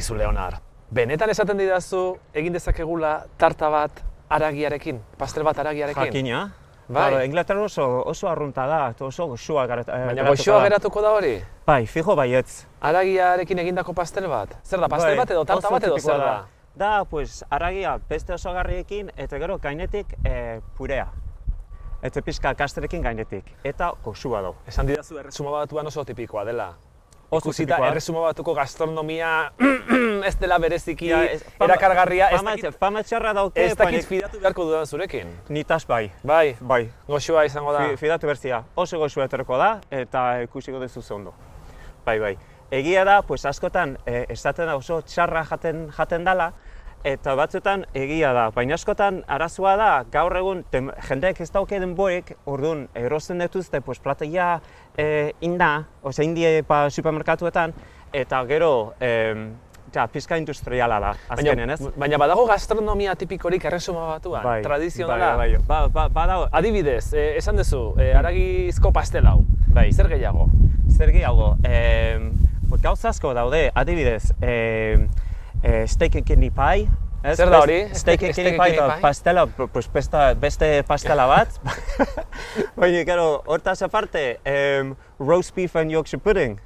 Aizu Leonar, benetan esaten didazu egin dezakegula tarta bat aragiarekin, pastel bat aragiarekin? Jakina. Bai. Claro, Inglaterra oso, oso arrunta da, oso goxua garat, eh, Baina geratuko goxoa da. geratuko da hori? Bai, fijo baietz. Aragiarekin egindako pastel bat? Zer da, pastel Bai, bat edo tarta oso bat edo zer da? Da, pues, aragia beste osagarriekin eta gero gainetik eh, purea. Eta pixka kasterekin gainetik. Eta goxua do. Esan didazu erresuma batuan oso tipikoa dela. Ikusita erresuma batuko gastronomia ez dela bereziki Ja, ez- fama- erakargarria, ez dakit, fama txarra dauke, ez dakit fidatu beharko dudan zurekin. nitaz bai. Bai, Bai, goxoa izango da. Fi- fidatu berzia. Oso goxua etorko da eta ikusiko duzu ze ondo. Bai, bai. Egia da, pues askotan eh, esaten da oso txarra jaten jaten dala, eta batzuetan egia da, baina askotan arazoa da, gaur egun tem, jendeek ez dauke denboek, orduan erosten dituzte pues plateia eh, inda, osea indie pa supermerkatuetan, eta gero eh, ja, pizka industriala da, azkenen, ez? Baina, badago gastronomia tipikorik erresuma batuan, tradizionala. Bai, bai, ba, ba, badago, Adibidez, eh, esan duzu, eh, aragizko pastel hau. Bai. Zer gehiago? Zer gehiago, eh, gauza asko daude, adibidez, eh, eh, steak and kidney pie. ez? Zer da hori? Steak and kidney pie, eta pastela, pues besta, beste pastela bat. Baina, gero, hortaz aparte, em, roast beef and Yorkshire pudding.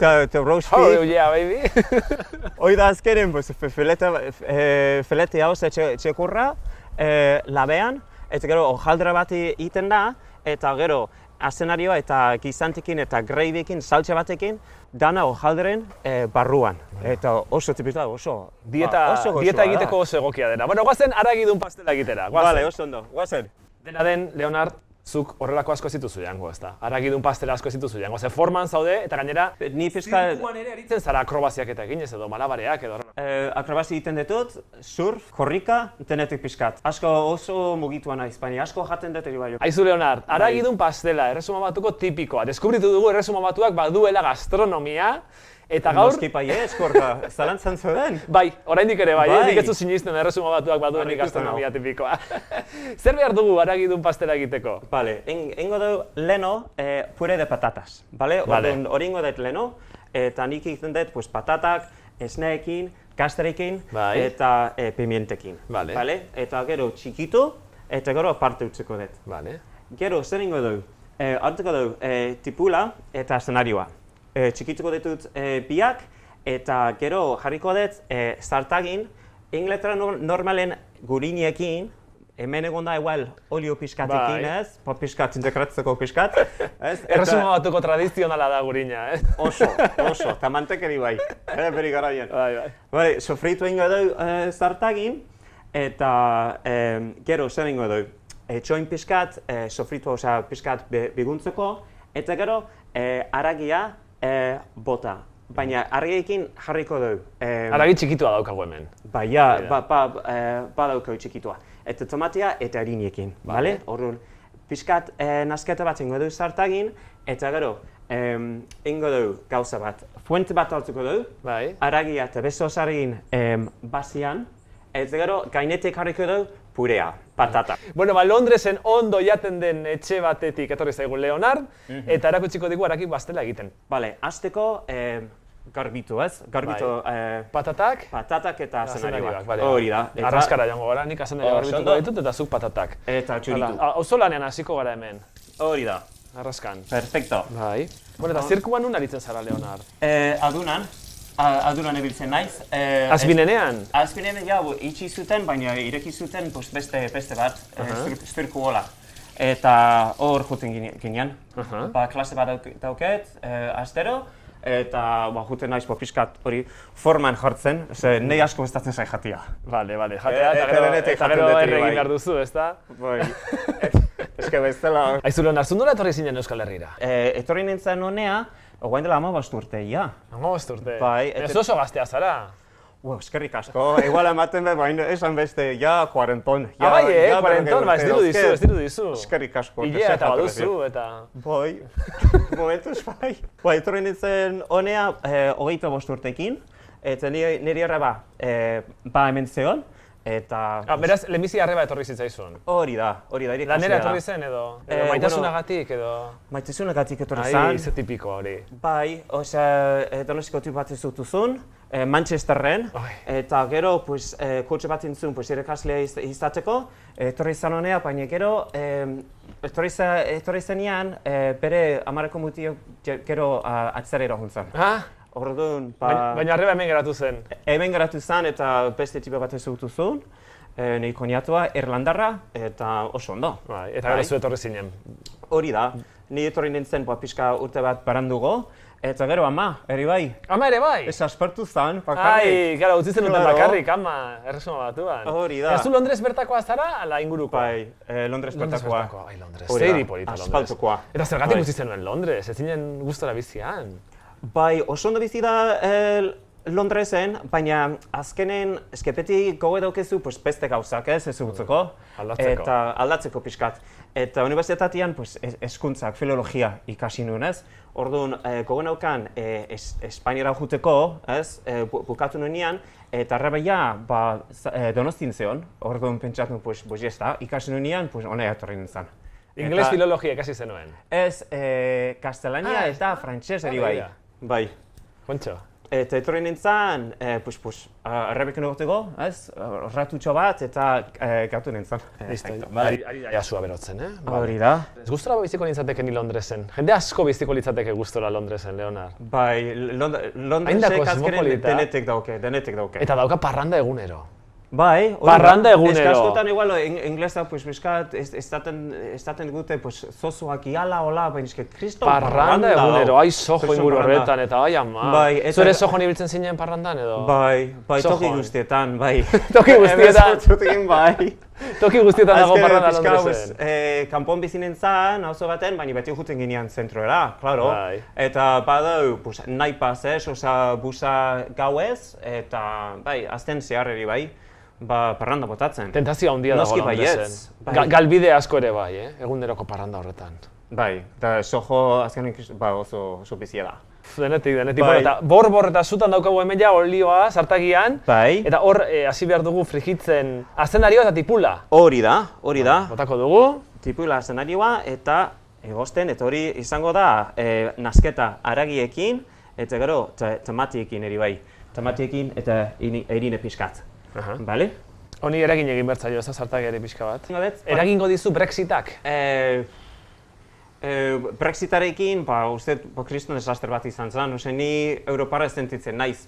Ta, ta roast Oh, beef, yeah, baby. hoi da azkenen, pues, filete, eh, filete hau txekurra, eh, labean, eta gero, hojaldre bat egiten da, eta gero, azenarioa eta gizantekin eta gravyekin, saltxe batekin, dana hojaldren eh, barruan. Eta oso tipikoa, oso, Dieta, ba, oso goxua dieta da. egiteko oso egokia dena. Bueno, guazen aragidun pastela egitera. Guazen. Vale, oso ondo, guazen. Dena den, Leonard, zuk horrelako asko ez dituzu jango, ezta? Aragidun pastela asko ez dituzu jango. Ze forman zaude, eta gainera, Ni pizka, zirkuan ere aritzen zara akrobaziak eta eginez edo malabareak edo horrela. eh, akrobasi egiten ditut, surf, korrika, denetik pixkat. Asko oso mugitua naiz, baina asko jaten dut ere bai. Aizu Leonard, aragidun pastela, erresuma batuko tipikoa. Deskubritu dugu erresuma batuak baduela gastronomia, eta gaur, Noski bai ez, korka, zalantzan zuen. bai, oraindik ere bai, Bai. bai. ez sinisten erresuma batuak baduenik Harrituta gastronomia tipikoa. Zer behar dugu aragidun pastela egiteko? Vale, en, engo du leno eh, pure de patatas, vale? Vale. Hori ingo dut leno, eta nik egiten dut pues, patatak, esneekin, kasterekin, Bai. eta eh, pimientekin. Vale. Vale? Eta gero txikitu, eta gero aparte utziko dut. Vale. Gero, zer ingo du? Eh, hartuko du eh, tipula eta zenarioa. Eh, txikituko ditut eh, biak, eta gero jarriko dut eh, zartagin, Inglaterra nor- normalen guriniekin, hemen egon da igual olio pixkatekin, Bai. ez? Pa pixkat, integratzeko pixkat, ez? Erresuma batuko tradizionala da gurina, eh? Oso, oso, eta mantekeri bai, eh, beri garaian. Bai, bai. Bai, sofritu ingo du eh, zartagin, eta eh, gero zer ingo du? Eh, txoin pixkat, eh, sofritu, osea, pixkat be, biguntzeko, eta gero eh, aragia eh, bota. Baina argiekin jarriko du. Eh, Aragi txikitua daukagu hemen. Ba, da. ba, ba, eh, badaukau txikitua. Eta tomatea eta harinekin, bale? Orduan, pixkat eh, nasketa bat ingo du zartagin, eta gero, em, ingo du gauza bat. Fuente bat hartuko du, Bai. aragia eta beste osargin em, bazian, eta gero gainetik jarriko du purea, patata. Bueno, ba, Londresen ondo jaten den etxe batetik etorri zaigu Leonard, eta erakutsiko digu araki pastela egiten. Bale, hasteko em, garbitu, ez? Garbitu eh, Patatak, patatak eta zenarioak. bale. Hori da. Eta- Arraskara joango gara, nik azenaria Oh, garbituko ditut eta zuk patatak. Eta txuritu. Hala, Auzolanean hasiko gara hemen, Hori da. arraskan. Perfecto. Bai. Bueno, eta zirkuan nun aritzen zara, Leonard? Eh, adunan, a- adunan ebiltzen naiz. Eh, Azbinenean? Azbinean, ja, itxi zuten, baina ireki zuten pues, beste, beste bat, uh zirku hola. Eta hor juten gine- ginean. Aha. Ba, klase bat dauk- dauket, eh, astero, eta ba, juten naiz pixkat hori forman jartzen, ze nahi asko bestatzen zai jatia. Vale, vale, jatea, Eh, eta gero, eta gero erre egin bai. behar duzu, ezta? Bai, eske bestela. Aizu, Leonard, zu nola etorri zinen Euskal Herrira? Eh, etorri nintzen honea, ogain dela ama urte, ja. Hango urte. Bai, Ez oso gaztea zara. Wow, eskerrik asko, igual ematen behar, baina esan beste, ja, kuarenton. Ja, Ah, bai, eh, ja, kuarenton, ba, ez diru dizu, ez diru dizu. Eskerrik asko. Ilea eta baduzu, eta... Bai, momentuz bai. Bai, etorri nintzen honea, eh, hogeita bost urtekin, eta nire, nire arreba eh, ba hemen zeon, eta... Ah, beraz, lehenbizi arreba etorri zitzaizun. Hori da, hori da, Lanera etorri zen edo? Eh, Edo maitasunagatik edo? Maitasunagatik etorri Ai, zen. ze tipiko hori. Bai, osea, eh, donostiako tip bat ez dutuzun, eh, Manchesterren, Oi. eta gero, pues, eh, kotxe bat intzun, pues, irakaslea iz, izateko, etorri izan honea, baina gero, eh, etorri, za- etorri zenean, eh, bere amareko mutio gero uh, atzerera juntzan. Ah, Orduan, ba, baina, baina arreba hemen geratu zen. hemen geratu zen eta beste tipe bat ezugutu zuen, e, nire koniatua, Irlandarra, eta oso ondo. Bai, eta gero Bai. zu etorri zinen. Hori da, ni etorri nintzen ba, pixka urte bat barandugo, eta gero ama, eri bai, Ama ere bai? ez aspertu zen, Ai, bakarrik. gara, utzi zen duten Claro. bakarrik, ama, erresuma batuan. Hori da. Zu Londres bertakoa zara, ala inguruko? Bai, eh, Londres Londres bertakoa. bertakoa, ai, Londres. Hori da, Zeiri polita Londres. asfaltokoa. Eta zergatik Bai. utzi zenuen Londres, ez zinen gustora bizian. Bai, oso ondo bizi da eh, Londresen, baina azkenen eskepeti gogo daukezu pues, beste gauzak, ez, ez utzeko. Aldatzeko. Eta aldatzeko pixkat. Eta unibertsitatean pues, es- hezkuntzak, filologia ikasi nuen, ez? Orduan, eh, gogo naukan eh, es, Espainiara juteko, ez, eh, bu- bukatu nuenean, eta arrabaia, ba, eh, donostin zeon, orduan pentsatu, pues, pues, jesta, ikasi nuenean, pues, honea etorri nintzen. Ingles filologia ikasi zenuen. Ez, eh, kastelania Ah, eta frantses eri ah, bai. Bai. Kontxo. Eta etorri nintzen, eh, pues, pues, arrebekin egoteko, ez, ratutxo bat, eta eh, gatu nintzen. Listo, Perfecto, ari, ari da jasua berotzen, eh? Hori da. Ez gustora biziko nintzateke ni Londresen. Jende asko biziko litzateke gustora Londresen, Leonard. Bai, Lond Londresek kosmopolita. denetik dauke, denetik dauke. Eta dauka parranda egunero. Bai, hori Parranda da. egunero. Ez askotan igual in, inglesa, pues, bizkat, ez- estaten, estaten dute, pues, zozoak iala, hola, baina eske, kriston Parranda egunero, ai sojo inguru parranda. horretan, eta ai ama. Bai, eta- Zure sojon ibiltzen zinen parrandan edo? Bai, bai, toki Sojon. guztietan, bai. Toki guztietan. Toki bai. Toki guztietan dago parranda Londresen. eh, kanpon bizi nintzen, auzo baten, baina beti juten ginean zentroera, claro. Bai. Eta badau, pues, nahi pasez, oza, busa gauez, eta, bai, azten zeharreri bai, ba, parranda botatzen. Tentazio handia dago Noski baietz, bai. Ga- galbide asko ere bai, eh? Eguneroko parranda horretan. Bai, eta sojo azkenik ba, oso, oso bizia da. Denetik, denetik. Bai. Bueno, eta bor-bor eta zutan daukagu hemen ja olioa, sartagian. Bai. Eta hor, eh, hasi behar dugu frigitzen azendario eta tipula. Hori da, hori da. Botako dugu. Tipula zenarioa eta egosten, eta hori izango da e, nasketa aragiekin, eta gero tomatiekin eri bai. Tomatiekin eta erine pixkat. Aha. Bale? Honi eragin egin bertzaio, ez da sartagiari pixka bat. Egingo dut? Eragingo dizu Brexitak. E, e, Brexitarekin, ba, uste, ba, kriston desaster bat izan zen, ose, ni Europara ez sentitzen naiz.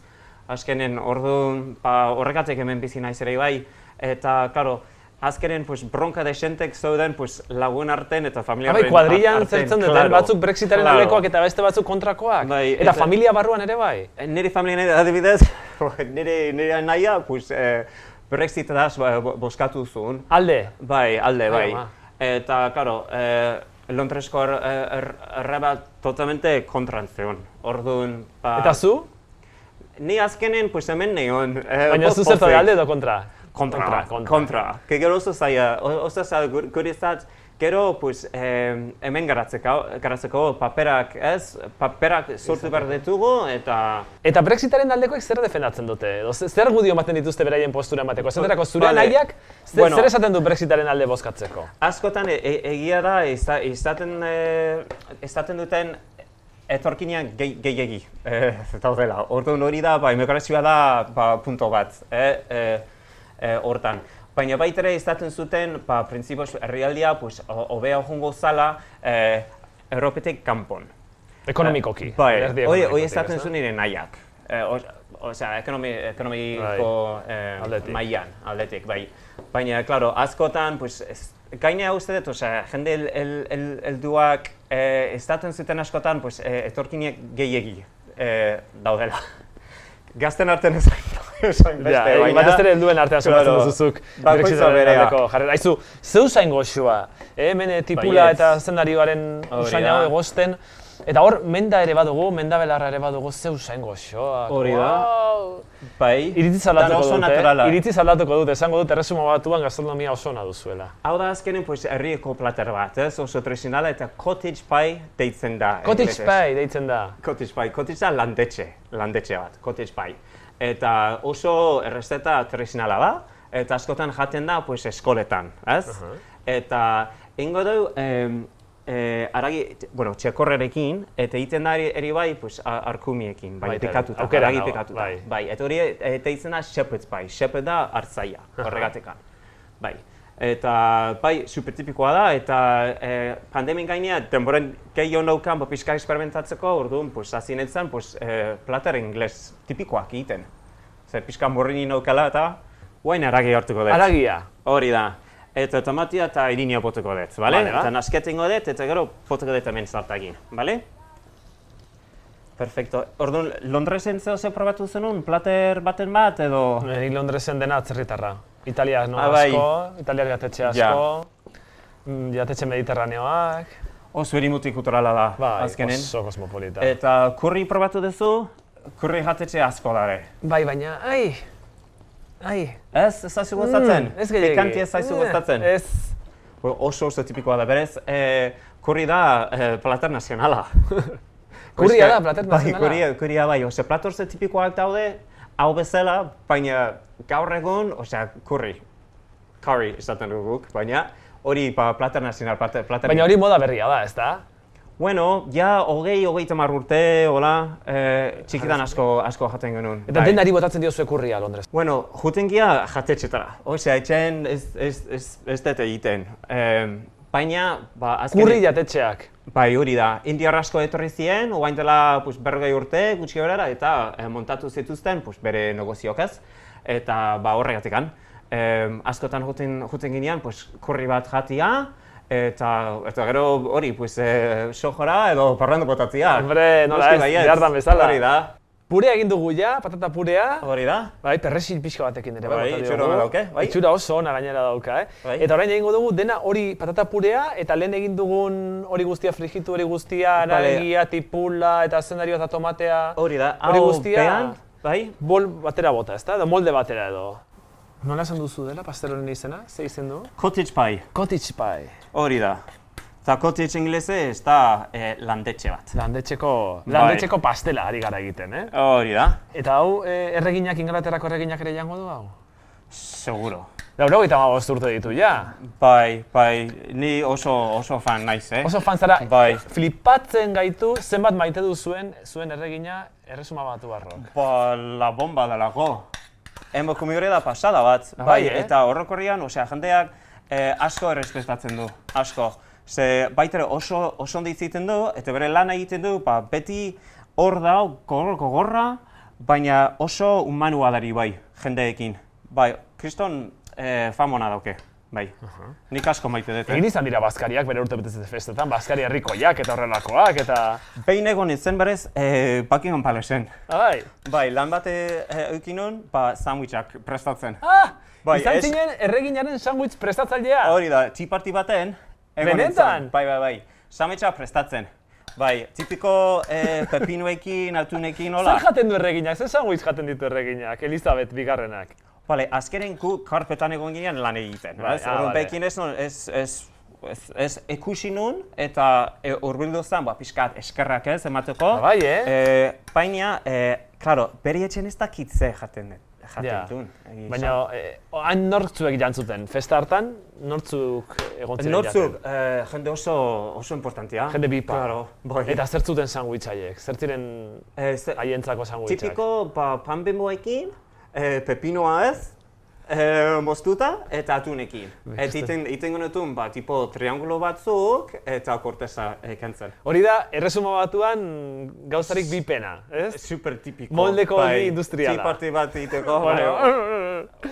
Azkenen, orduan, ba, horregatik hemen bizi naiz ere bai, eta, claro, azkenen, pues, bronka desentek zeuden, pues, lagun arten eta familia Bai, kuadrillan zertzen duten, batzuk Brexitaren claro. aldekoak eta beste batzuk kontrakoak. Bai, eta, eta- familia barruan ere bai. Nire familia nire adibidez, nire, nire naia, pues, eh, Brexitadaz ba, bo- bozkatu zuen. Alde. Bai, alde, bai. ama. Eta, claro, eh, Londresko er- er- erreba totalmente kontran zeon. Orduan, ba... Eta zu? Ni azkenen, pues, hemen neon. Eh, Baina zu zertu alde edo kontra? Kontra, Kontra, kontra. kontra. Que gero oso zaila, oso zaila gur- guretzat, gero, pues, eh, hemen garatzeko, garatzeko paperak, ez? Paperak sortu behar ditugu, eta... Eta Brexitaren aldekoek zer defendatzen dute? Edo ze- zer gudio ematen dituzte beraien postura emateko? Esaterako zure Vale. nahiak zer, Bueno. zer esaten du Brexitaren alde bozkatzeko? Askotan e- e- egia da, izaten, eh, izaten duten etorkinean gehi- gehiegi eh, daudela. Orduan hori da, ba, emigrazioa da ba, punto bat, eh, eh, eh, hortan. Baina baita ere izaten zuten, ba, printzipioz herrialdia, pues, hobea jongo zala, eh, Europetik kanpon. Ekonomikoki. Bai, alderdi hori hori ekonomikotik, izaten zuen nire nahiak. Eh, Osea, ekonomi, ekonomiko eh, aldetik. mailan, aldetik, bai. Baina, claro, askotan, pues, ez, gaina uste dut, osea, jende el, el, el, helduak eh, estaten zuten askotan, pues, eh, etorkinek gehiegi eh, daudela. Gazten artean ez esan beste, Ja, eh, batez ere helduen artean sokatzen Claro, duzuzuk bakoitza Brexitaren berea. aldeko jarrera. Aizu, zeu zain goxua, eh, hemen tipula Baietz. eta zendarioaren Hori usaina egosten, eta hor, menda ere badugu, menda belarra ere badugu, zeu zain goxoak. Hori da. Wow. Bai, Iritziz dana aldatuko oso dute, naturala. iritziz aldatuko dute, esango dut erresuma batuan gastronomia oso ona duzuela. Hau da azkenen, pues, herrieko plater bat, ez? Oso tradizionala eta cottage pie deitzen da. Cottage pie deitzen da. Cottage pie, cottage da landetxe, landetxe bat, cottage pie. Eta oso errezeta tradizionala da, eta askotan jaten da pues, eskoletan, ez? Eta ingo du, em, eh, aragi, bueno, txekorrerekin, eta egiten da eri, bai, pues, arkumiekin, bai, pikatuta, aukera aragi dago, pikatuta. bai. Bai, eta hori, eta egiten da shepherd's bai, shepherd da hartzaia, horregatekan. Bai. Eta, bai, supertipikoa da, eta eh, pandemien gainean, denboren gehiago naukan, ba, pixka experimentatzeko, orduan, pues, hasi nintzen, pues, eh, plater ingles tipikoak egiten. Zer, pixka morrini naukala eta, guain aragi hartuko dut. Aragia. Hori da. Eta tomatia eta irinia boteko dut, bale? Vale. Eta nasketingo dut, eta gero boteko dut hemen zartagin, bale? Perfecto. Orduan, Londresen zeo ze probatu zenun, plater baten bat edo... Ni Londresen dena atzerritarra. Italia no Ah, bai. asko, Italiar jatetxe asko, mm, jatetxe mediterraneoak, Oso erimutik kulturala da, bai, azkenen. oso kosmopolita. Eta kurri probatu duzu, kurri jatetxe asko dare. Bai, baina, ai, ai. Ez, ez zaizu gustatzen? Mm, ez gehiagi. Pikanti ez zaizu Eh, gustatzen? Ez. Oso oso tipikoa da, berez, eh, kurri da eh, plater nazionala. Kurria da, plater nazionala? Bai, kurria, kurria bai, ose, plator ze tipikoak daude, hau bezala, baina gaur egun, osea, kurri. Curry esaten dugu guk, baina hori pa, plater nazional, plater, plater... Baina hori moda berria da, ez da? Bueno, ja, hogei, hogei tamar urte, hola, eh, txikitan asko, asko jaten genuen. Eta bai. denari botatzen diozue kurria Londres. Bueno, juten gira jatetxetara. Osea, etxen ez, ez, ez, ez dut egiten. Eh, baina, ba, azken... Kurri jatetxeak. Bai, hori da. Indiar asko etorri ziren, oain dela pues, berrogei urte gutxi horera, eta eh, montatu zituzten pues, bere negoziok ez. Eta ba, horregatikan. Eh, askotan juten, juten ginean, pues, kurri bat jatia, eta, eta gero hori, pues, eh, sojora edo parrandu botatzia. Hombre, nola ez, baietz. behar dan bezala. Hori da. Purea egin dugu ja, patata purea. Hori da. Bai, perresil pixka batekin ere. Bai, diogu. itxura badauke, bai. Itxura oso ona gainera dauka, eh? Bai. Eta orain egingo dugu dena hori patata purea eta lehen egin dugun hori guztia frijitu hori guztia, Vale. naregia, tipula eta zendario eta tomatea. Hori da. Hori guztia- pean, bai, Bol batera bota, ezta? Edo molde batera edo. Nola esan duzu dela pasteloren izena? Ze izen du? cottage pie. Cottage pie. Hori da. Eta cottage inglese ez da eh, landetxe bat. Landetxeko, Bai. landetxeko pastela ari gara egiten, eh? Hori da. Eta hau, eh, erreginak, Inglaterrako erreginak ere jango du hau? Seguro. Laurogeita hamabost urte ditu, ja. Bai, bai, ni oso, oso fan naiz, eh? Oso fan zara, Bai. flipatzen gaitu zenbat maite du zuen, zuen erregina erresuma batu barrok. Ba, la bomba delako. Hemo komigore da pasada bat, Ah, bai, eh? eta horrokorrian, osea, jendeak eh, asko errespetatzen du, asko. Ze baitere oso, oso ondo egiten du, eta bere lana egiten du, ba, beti hor da, gogor, gogorra, baina oso humanua dari bai, jendeekin. Bai, kriston eh, famona dauke, bai. Nik asko maite dut, Egin eh? izan dira bazkariak bere urte betetzen festetan, bazkari herrikoiak eta horrelakoak, eta... Behin egon nintzen berez, eh, Buckingham Palaceen. Bai. Bai, lan bate eh, eukin nun, ba, sandwichak prestatzen. Ah, Bai, izan ez- zinen erreginaren sandwich prestatzailea. Hori da, tea baten, egon Benetan? nintzen. Bai, bai, bai. Sandwicha prestatzen. Bai, tipiko eh, pepinoekin, atunekin, hola. Zer jaten du erreginak? Zer sandwich jaten ditu erreginak? Elizabeth bigarrenak. Bale, azkenen gu karpetan egon ginean lan egiten. Bai, ah, bekin ez, ez, ez, ez, ez ikusi nun, eta e, urbildu zen, ba, pixkat eskerrak ez, emateko. Ah, bai, eh? E, baina, e, klaro, beri etxen ez dakitze jaten dut. Ja. Baina, eh, han nortzuek jantzuten? Festa hartan, nortzuk egon ziren Nortzuk, eh, jende oso, oso importantia. Jende bipa. Claro, bai. Eta zer zuten sandwich haiek? Zer ziren Eh, haientzako sandwichak? tipiko ba, pan bimboekin, eh, pepinoa ez, eh, moztuta eta atunekin. Eta iten, iten genetun, ba, tipo triangulo batzuk eta korteza eh, kentzen. Hori da, erresuma batuan gauzarik bipena, ez? Super tipiko. Moldeko bai, industriala. Tea party bat egiteko, Bueno,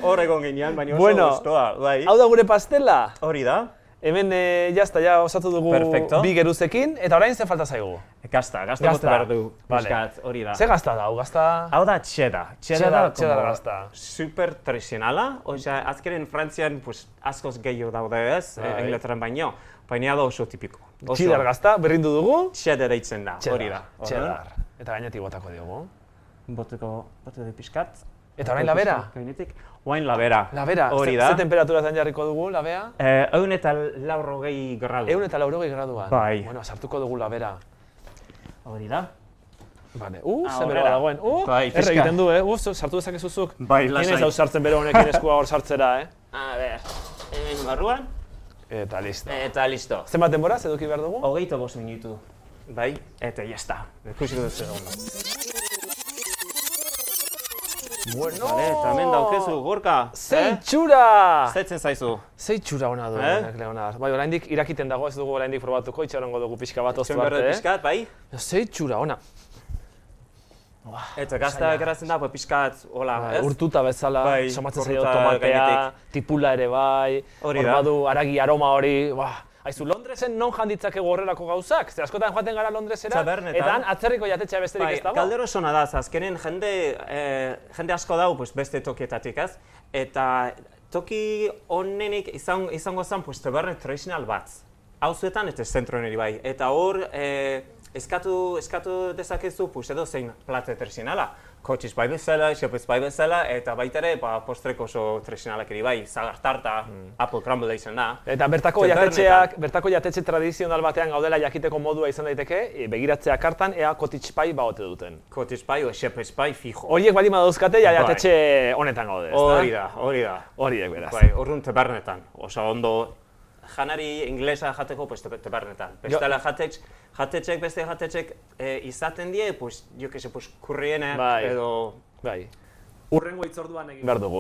hor egon ginean, baina oso Bueno, gustoa, bai. hau da gure pastela. Hori da, Hemen e, jazta, ja osatu dugu Perfecto. bi geruzekin, eta orain ze falta zaigu? gazta, gazta Gazta. bote behar du, Vale. hori da. Ze gazta da, hau gazta? Hau da cheddar. Cheddar, da cheddar como gazta. Super tradizionala, osea, azkenen Frantzian pues, askoz gehiago daude ez, eh, Inglaterran baino, baina da oso tipiko. Oso Txidar gazta, berrindu dugu? Cheddar deitzen da, hori da. Txedar. Eta gainetik botako diogu. Boteko, bote de pixkat. Eta orain labera? Gainetik. Oain labera. Labera, Hori ze, da. ze temperaturazan jarriko dugu labea? Eh, Eun eta laurogei gradu. Eun eta laurogei graduan. Bai. Bueno, sartuko dugu labera. Hori da. Vale. Uh, ze horrela. dagoen. Uh, Bai, erre egiten du, eh? Uh, sartu dezakezuzuk. Bai, lasai. ez hau sartzen bero honekin eskua hor sartzera, eh? A ber, hemen barruan. Eta listo. Eta listo. Zenbat denboraz eduki behar dugu? Hogeita bost minutu. Bai, eta jazta. Ikusiko duzu egon. Bueno, Vale, eta hemen daukezu, gorka. Zei txura! Zetzen zaizu. Zei txura ona du, Eh? Leonard. Bai, oraindik irakiten dago, ez dugu oraindik probatuko, itxarongo dugu pixka bat oztu arte, eh? pixkat, bai? Zei txura ona. Eta gazta geratzen da, pues, pixkat, hola, Bai, ez? urtuta bezala, Bai, somatzen zaio tomatea, gainetik. tipula ere bai, Hori badu aragi aroma hori, ba, Aizu, Londresen non janditzakegu horrelako gauzak? Ze askotan joaten gara Londresera, eta atzerriko jatetxea besterik Bai, ez dago. kaldero zona da, azkenen jende, eh, jende asko dau pues, beste tokietatik, ez? Eta toki honenik izan, izango zen, pues, tabernet tradizional bat. Hauzuetan eta zentroen bai. Eta hor, eh, eskatu, eskatu dezakezu, pues, edo zein plate tradizionala. Kotxiz bai bezala, xepez bai bezala, eta baita ere, ba, postreko oso tradizionalak ere bai. Zagar tarta, apple crumble izan da. Eta bertako jatetxeak, bertako jatetxe tradizional batean gaudela jakiteko modua izan daiteke, e, begiratzea kartan ea cottage pie baote duten. Kotxiz bai, o xepez bai, fijo. Horiek baldin badauzkate, ja Bai. jatetxe honetan gaude, ezta? Hori da, hori da. Horiek beraz. Bai, orduan tabernetan. Osa ondo, janari inglesa jateko, pues tabernetan. Bestela jatetx, jatetxek, beste jatetxek eh, izaten die, pues, jo que se, pues, kurriena Bai. edo... Bai. Urrengo itzorduan egin behar dugu,